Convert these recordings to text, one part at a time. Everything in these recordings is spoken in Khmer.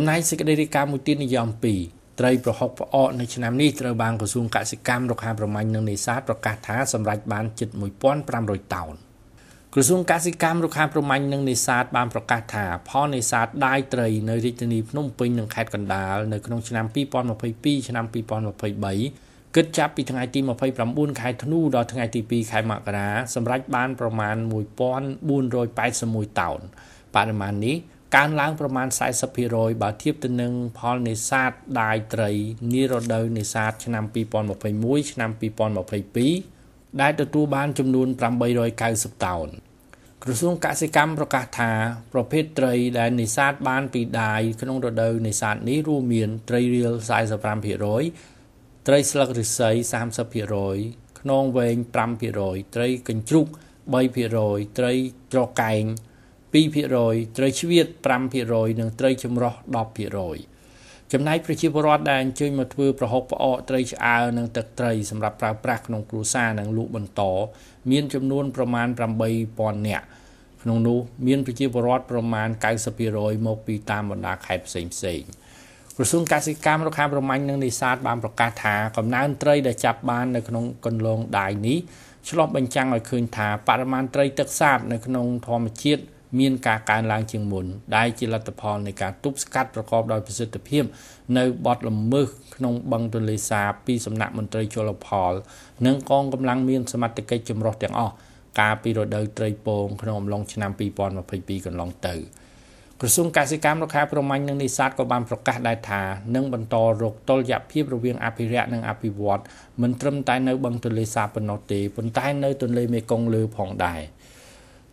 ចំណែកសេចក្តីរាយការណ៍មួយទៀតនិយាយអំពីត្រីប្រហុកផ្អកនៅឆ្នាំនេះត្រូវបានក្រសួងកសិកម្មរុក្ខាប្រមាញ់និងនេសាទប្រកាសថាសម្រេចបានជិត1500តោនក្រសួងកសិកម្មរុក្ខាប្រមាញ់និងនេសាទបានប្រកាសថាផលនេសាទដាយត្រីនៅរាជធានីភ្នំពេញនិងខេត្តកណ្ដាលនៅក្នុងឆ្នាំ2022ឆ្នាំ2023គិតចាប់ពីថ្ងៃទី29ខែធ្នូដល់ថ្ងៃទី2ខែមករាសម្រេចបានប្រមាណ1481តោនបរិមាណនេះ កើនឡើងប្រមាណ40%បើធៀបទៅនឹងផលនេសាទដាយត្រីនារដូវនេសាទឆ្នាំ2021ឆ្នាំ2022ដែលទទួលបានចំនួន890តោនក្រសួងកសិកម្មប្រកាសថា ប្រភេទត្រីដែលនេសាទបានពីដាយក្នុងរដូវនេសាទនេះរួមមានត្រីរៀល45%ត្រីស្លឹកឫស្សី30%ខ្នងវែង5%ត្រីកញ្ជ្រូក3%ត្រីត្រកែង 2%ត្រីជ្វៀត5%និងត្រីចម្រុះ10%ចំណែកប្រជាពលរដ្ឋដែលអញ្ជើញមកធ្វើប្រហុកផ្អកត្រីឆ្អើរនិងទឹកត្រីសម្រាប់ប្រើប្រាស់ក្នុងគ្រួសារនិងលក់បន្តមានចំនួនប្រមាណ8000នាក់ក្នុងនោះមានប្រជាពលរដ្ឋប្រមាណ90%មកពីតាមបណ្ដាខេត្តផ្សេងផ្សេងក្រសួងកសិកម្មរុក្ខាប្រមាញ់និងនេសាទបានប្រកាសថាកំណើនត្រីដែលចាប់បាននៅក្នុងកន្លងដាយនេះឆ្លុះបញ្ចាំងឲ្យឃើញថាបរិមាណត្រីទឹកសាបនៅក្នុងធម្មជាតិ មានការកើនឡើងជាងមុនដែលជាលទ្ធផលនៃការទប់ស្កាត់ប្រកបដោយប្រសិទ្ធភាព នៅបទល្មើសក្នុងបឹងទន្លេសាបពីសំណាក់មន្ត្រីជលផល និងកងកម្លាំងមានសមត្ថកិច្ចចម្រុះទាំងអស់កាលពីរដូវត្រីពងក្នុងអំឡុងឆ្នាំ2022កន្លងទៅក្រសួងកសិកម្មរុក្ខាប្រមាញ់និងនេសាទក៏បានប្រកាសដែរថានឹងបន្តរកតុល្យភាពរវាងអភិរក្សនិងអភិវឌ្ឍមិនត្រឹមតែនៅបឹងទន្លេសាបប៉ុណ្ណោះទេប៉ុន្តែនៅទន្លេមេគង្គលើផងដែរ។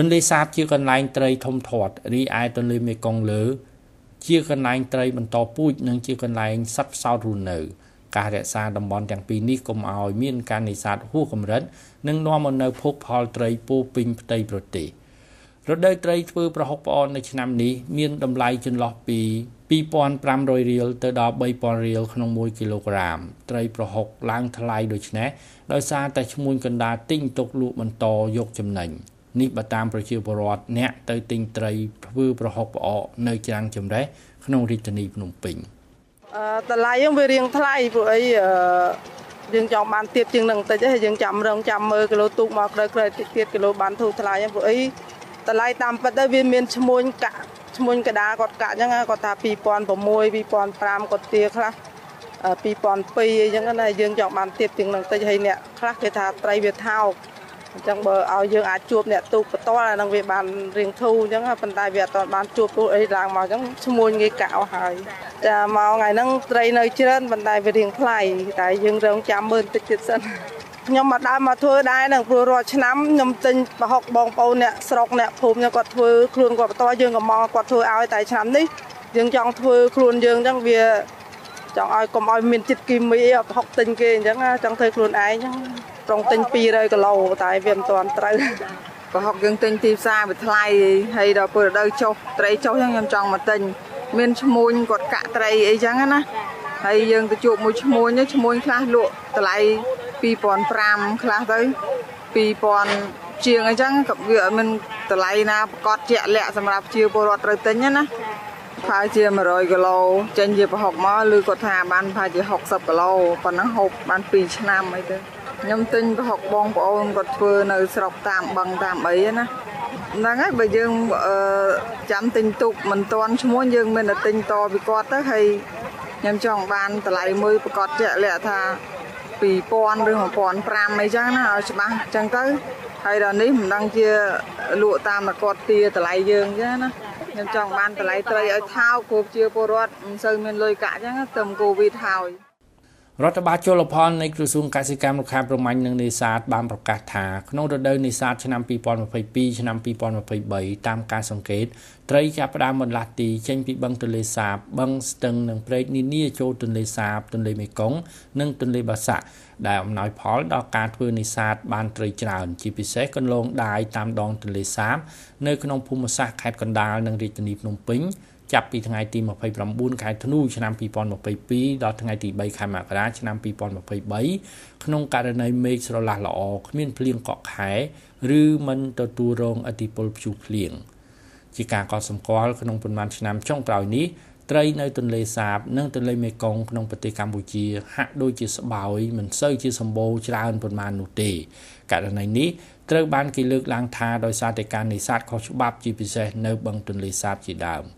ទន្លេសាបជាកន្លែងត្រីធំធាត់រីឯទន្លេមេគង្គលើ ជាកន្លែងត្រីបន្តពូជនិងជាកន្លែងសត្វផ្សោតរស់នៅការរក្សាតំបន់ទាំងពីរនេះកុំឲ្យមានការនេសាទហួសកម្រិតនិងនាំមកនូវភោគផលត្រីពោពេញផ្ទៃប្រទេសរដូវត្រីធ្វើប្រហុកផ្អននៅឆ្នាំនេះមានតម្លៃចន្លោះពី2500រៀលទៅដល់3000រៀលក្នុង1គីឡូក្រាមត្រីប្រហុកឡើងថ្លៃដូច្នេះដោយសារតែឈ្មួញកណ្ដាលទិញទុកលក់បន្តយកចំណេញ។ នេះបើតាមប្រជាពលរដ្ឋអ្នកទៅទិញត្រីធ្វើប្រហុកផ្អកនៅច្រាំងចម្រេះក្នុងរាជធានីភ្នំពេញអឺតម្លៃយើងវារៀងថ្លៃព្រោះអីអឺយើងចង់បានទៀតជាងនឹងតិចហើយយើងចាំរងចាំមើលគីឡូទូកមកក្រោយក្រោយតិចទៀតគីឡូបានធូរថ្លៃព្រោះអីតម្លៃតាមពិតទៅវាមានឈ្មោះកាក់ឈ្មោះកដាគាត់កាក់អញ្ចឹងគាត់ថា2006 2005គាត់ទាខ្លះ2002អីចឹងណាយើងចង់បានទៀតជាងនឹងតិចហើយអ្នកខ្លះគេថាត្រីវាថោក អញ្ចឹងបើឲ្យយើងអាចជួបអ្នកទូកបន្ទាល់អានឹងវាបានរៀងធូរអញ្ចឹងប៉ុន្តែវាអត់ទាន់បានជួបទូអីឡើងមកអញ្ចឹងឈ្មោះងាយកៅហើយចាមកថ្ងៃហ្នឹងត្រីនៅច្រើនប៉ុន្តែវារៀងថ្លៃតែយើងរងចាំមើលតិចទៀតសិនខ្ញុំមកដើមមកធ្វើដែរនឹងព្រោះរាល់ឆ្នាំខ្ញុំទិញប្រហុកបងប្អូនអ្នកស្រុកអ្នកភូមិគាត់ធ្វើខ្លួនគាត់បន្តយើងក៏មកគាត់ធ្វើឲ្យតែឆ្នាំនេះយើងចង់ធ្វើខ្លួនយើងអញ្ចឹងវា ចង់ឲ្យកុំឲ្យមានចិត្តគីមីអីប្រហុកទិញគេអញ្ចឹងចង់ធ្វើខ្លួនឯងអញ្ចឹងប្រុងទិញ200គីឡូតែវាមិនទាន់ត្រូវប្រហុកយើងទិញទីផ្សារវាថ្លៃហើយដល់ពេលរដូវចុះត្រីចុះចឹងខ្ញុំចង់មកទិញមានឈ្មួញគាត់កាក់ត្រីអីចឹងណាហើយយើងទៅជួបមួយឈ្មួញឈ្មួញខ្លះលក់តម្លៃ2005ខ្លះទៅ2000ជាងអញ្ចឹងក៏វាអត់មានតម្លៃណាប្រកាសជាក់លាក់សម្រាប់ជាពលរដ្ឋត្រូវទិញណា ផាជា100គីឡូចេញជាប្រហុកមកឬគាត់ថាបានផាជា60គីឡូប៉ុណ្ណឹងហូបបាន2ឆ្នាំអីទៅខ្ញុំទិញប្រហុកបងប្អូនគាត់ធ្វើនៅស្រុកតាមបឹងតាមអីណាហ្នឹងហើយបើយើងចាំទិញទុកមិនទាន់ឈ្មោះយើងមានតែទិញតពីគាត់ទៅហើយខ្ញុំចង់បានតម្លៃមួយប្រកាសជាក់លាក់ថា2000ឬ1500អីចឹងណាឲ្យច្បាស់ចឹងទៅ ហើយដល់នេះមិនដឹងជាលក់តាមតែគាត់ទាតម្លៃយើងចឹងណាខ្ញុំចង់បានតម្លៃត្រីឲ្យថោកព្រោះជាពលរដ្ឋមិនសូវមានលុយកាក់ចឹងទៅកូវីដហើយ រដ្ឋបាលជលផលនៃក្រសួងកសិកម្មរុក្ខាប្រមាញ់និងនេសាទបានប្រកាសថាក្នុងរដូវនេសាទឆ្នាំ2022ឆ្នាំ2023តាមការសង្កេតត្រីចាប់ផ្ដើមបន្លាស់ទីចេញពីបឹងទន្លេសាបបឹងស្ទឹងនិងព្រែកនានាចូលទន្លេសាបទន្លេមេគង្គនិងទន្លេបាសាក់ដែលអំណោយផលដល់ការធ្វើនេសាទបានត្រីច្រើនជាពិសេសកន្លងដាយតាមដងទន្លេសាបនៅក្នុងភូមិសាស្ត្រខេត្តកណ្ដាលនិងរាជធានីភ្នំពេញ ចាប់ពីថ្ងៃទី29ខែធ្នូឆ្នាំ2022ដល់ថ្ងៃទី3ខែមករាឆ្នាំ2023ក្នុងករណីមេឃស្រឡះល្អគ្មានភ្លៀងកក់ខែឬមិនទទួលរងឥទ្ធិពលព្យុះភ្លៀងជាការកត់សម្គាល់ក្នុងប៉ុន្មានឆ្នាំចុងក្រោយនេះត្រីនៅទន្លេសាប និងទន្លេមេគង្គក្នុងប្រទេសកម្ពុជា ហាក់ដូចជាស្បោយមិនសូវជាសម្បូរច្រើនប៉ុន្មាននោះទេករណីនេះត្រូវបានគេលើកឡើងថាដោយសារតែការនេសាទខុសច្បាប់ជាពិសេសនៅបឹងទន្លេសាបជាដើម។